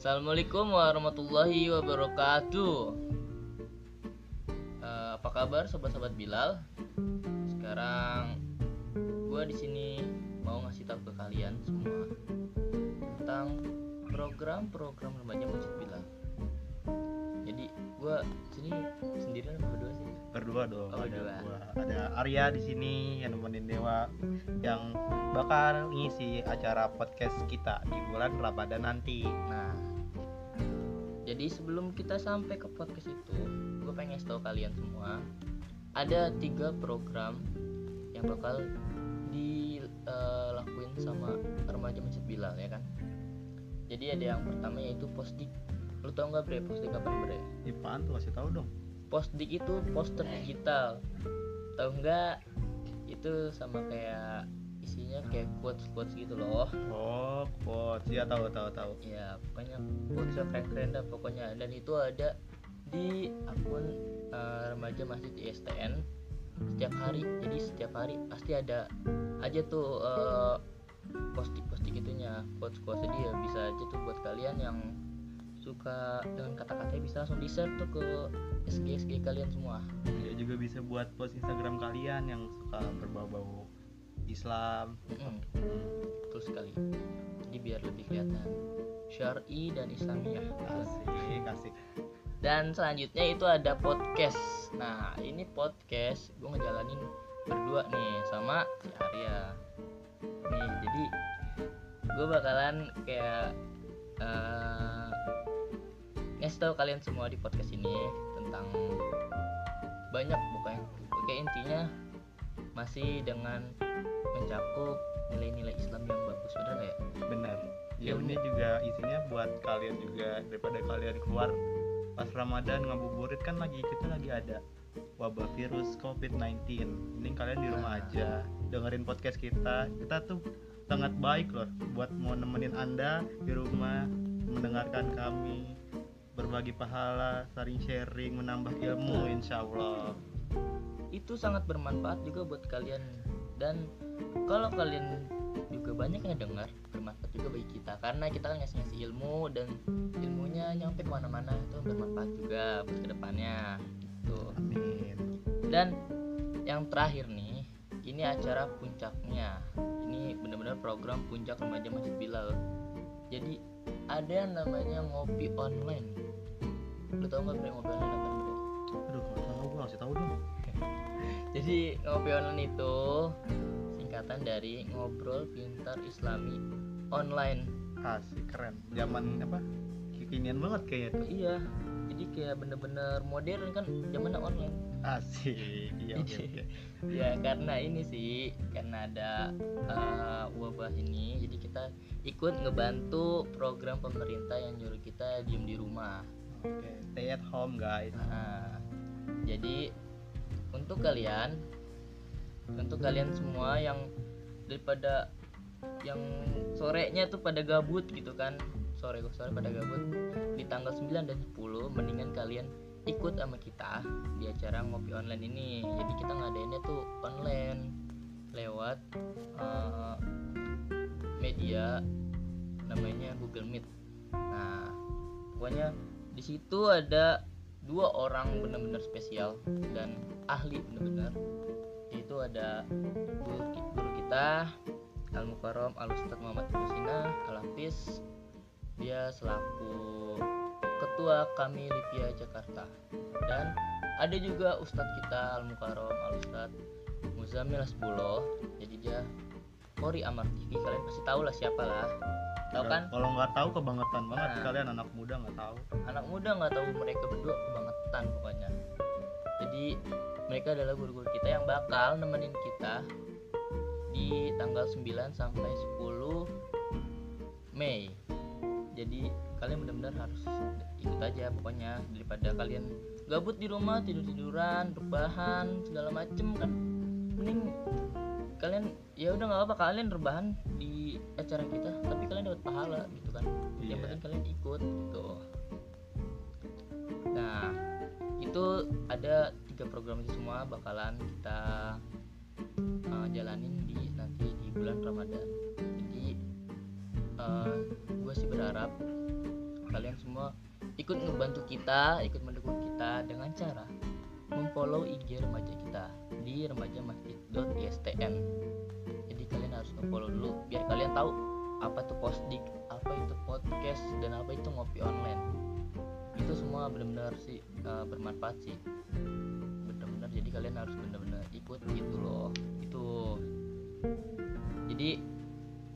Assalamualaikum warahmatullahi wabarakatuh. Eh, apa kabar sobat-sobat Bilal? Sekarang gua di sini mau ngasih tahu ke kalian semua tentang program-program remaja Masjid Bilal. Jadi gua sini sendirian apa berdua sih? berdua dong Oh, ada gua ada Arya di sini yang nemenin Dewa yang bakal ngisi acara podcast kita di bulan Ramadan nanti Nah, jadi sebelum kita sampai ke podcast itu, gue pengen tahu kalian semua ada tiga program yang bakal dilakuin sama remaja Masjid Bilal ya kan. Jadi ada yang pertama yaitu posdik. Lu tau nggak bre posdik apa bre? Ipaan tuh kasih tahu dong Postdik itu poster digital. Tahu nggak? Itu sama kayak isinya kayak quotes quotes gitu loh. oh quotes. Ya tahu tahu tahu. Ya pokoknya quotesnya keren-keren dah pokoknya. Dan itu ada di akun eh, remaja masjid ISTN setiap hari jadi setiap hari pasti ada aja tuh eh, posting-posting itunya quotes quotes jadi ya bisa aja tuh buat kalian yang suka dengan kata-katanya bisa langsung di share tuh ke SG SG kalian semua. Ya juga bisa buat post Instagram kalian yang suka berbau-bau Islam Mm-mm, betul sekali jadi biar lebih kelihatan syar'i dan islamiyah asik asik Dan selanjutnya itu ada podcast. Nah, ini podcast gue ngejalanin berdua nih sama si Arya. Nih, jadi gue bakalan kayak eh ngasih tahu kalian semua di podcast ini tentang banyak pokoknya. Oke, intinya masih dengan mencakup nilai-nilai Islam yang bagus bener nggak ya? benar ya Ilmu. ini juga isinya buat kalian juga daripada kalian keluar pas Ramadan ngabuburit kan lagi kita lagi ada wabah virus COVID-19 ini kalian di rumah Nah. aja dengerin podcast kita kita tuh sangat baik loh buat mau nemenin anda di rumah mendengarkan kami berbagi pahala saling sharing menambah ilmu insya Allah itu sangat bermanfaat juga buat kalian. Dan kalau kalian juga banyak yang dengar bermanfaat juga bagi kita. Karena kita kan ngasih ngasih ilmu dan ilmunya nyampe ke mana-mana. Itu bermanfaat juga buat ke depannya. Gitu. Amin. Dan yang terakhir nih ini acara puncaknya. Ini benar-benar program puncak remaja masjid Bilal. Jadi ada yang namanya ngopi online. Lu tau nggak ngopi online apa aduh nggak tahu gua kasih tahu dong Jadi ngopi online itu singkatan dari ngobrol pintar islami online. asik keren zaman apa kekinian banget kayaknya tuh Iya. Jadi kayak bener-bener modern kan zamannya online. asik iya Jadi, oke ya karena ini sih karena ada eh, wabah ini jadi kita ikut ngebantu program pemerintah yang nyuruh kita diem di rumah. Stay at home guys. Nah, jadi untuk kalian, untuk kalian semua yang daripada yang sorenya tuh pada gabut gitu kan, sore sore pada gabut di tanggal 9 dan 10 mendingan kalian ikut sama kita di acara ngopi online ini. Jadi kita ngadainnya tuh online lewat eh, media namanya Google Meet. Nah, pokoknya di situ ada dua orang benar-benar spesial dan ahli benar-benar. Yaitu ada guru, guru kita Al Mukarram Al Ustadz Muhammad Husina Al Hafiz. Dia selaku ketua kami Lipia Jakarta. Dan ada juga Ustadz kita Al Mukarram Al Ustadz Muzamil Asbulo jadi dia Kori Amar TV kalian pasti tahu lah siapa lah. Tahu kan? Kalau nggak tahu kebangetan banget Nah. kalian anak muda nggak tahu. anak muda nggak tahu mereka berdua kebangetan pokoknya. Jadi mereka adalah guru-guru kita yang bakal nemenin kita di tanggal 9 sampai 10 Mei. Jadi kalian benar-benar harus ikut aja pokoknya daripada kalian gabut di rumah tidur-tiduran rebahan segala macem kan kalian ya udah nggak apa kalian rebahan di acara kita tapi kalian dapat pahala gitu kan. Yang Iya. penting kalian ikut gitu. Nah itu ada tiga program itu semua bakalan kita uh, jalanin di nanti di bulan Ramadan. Jadi gue sih berharap kalian semua ikut ngebantu kita ikut mendukung kita dengan cara memfollow IG remaja kita di remajamasjid.istn jadi kalian harus ngefollow dulu biar kalian tahu apa itu posdik apa itu podcast dan apa itu ngopi online. Itu semua benar-benar sih eh, bermanfaat sih. Benar-benar jadi kalian harus benar-benar ikut gitu loh. Itu. Jadi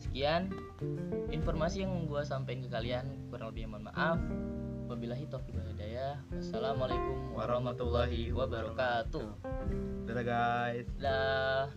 sekian informasi yang gua sampaikan ke kalian. Kurang lebih mohon maaf wabillahi taufiq wal hidayah. Wassalamualaikum warahmatullahi wabarakatuh. Dadah guys. Dah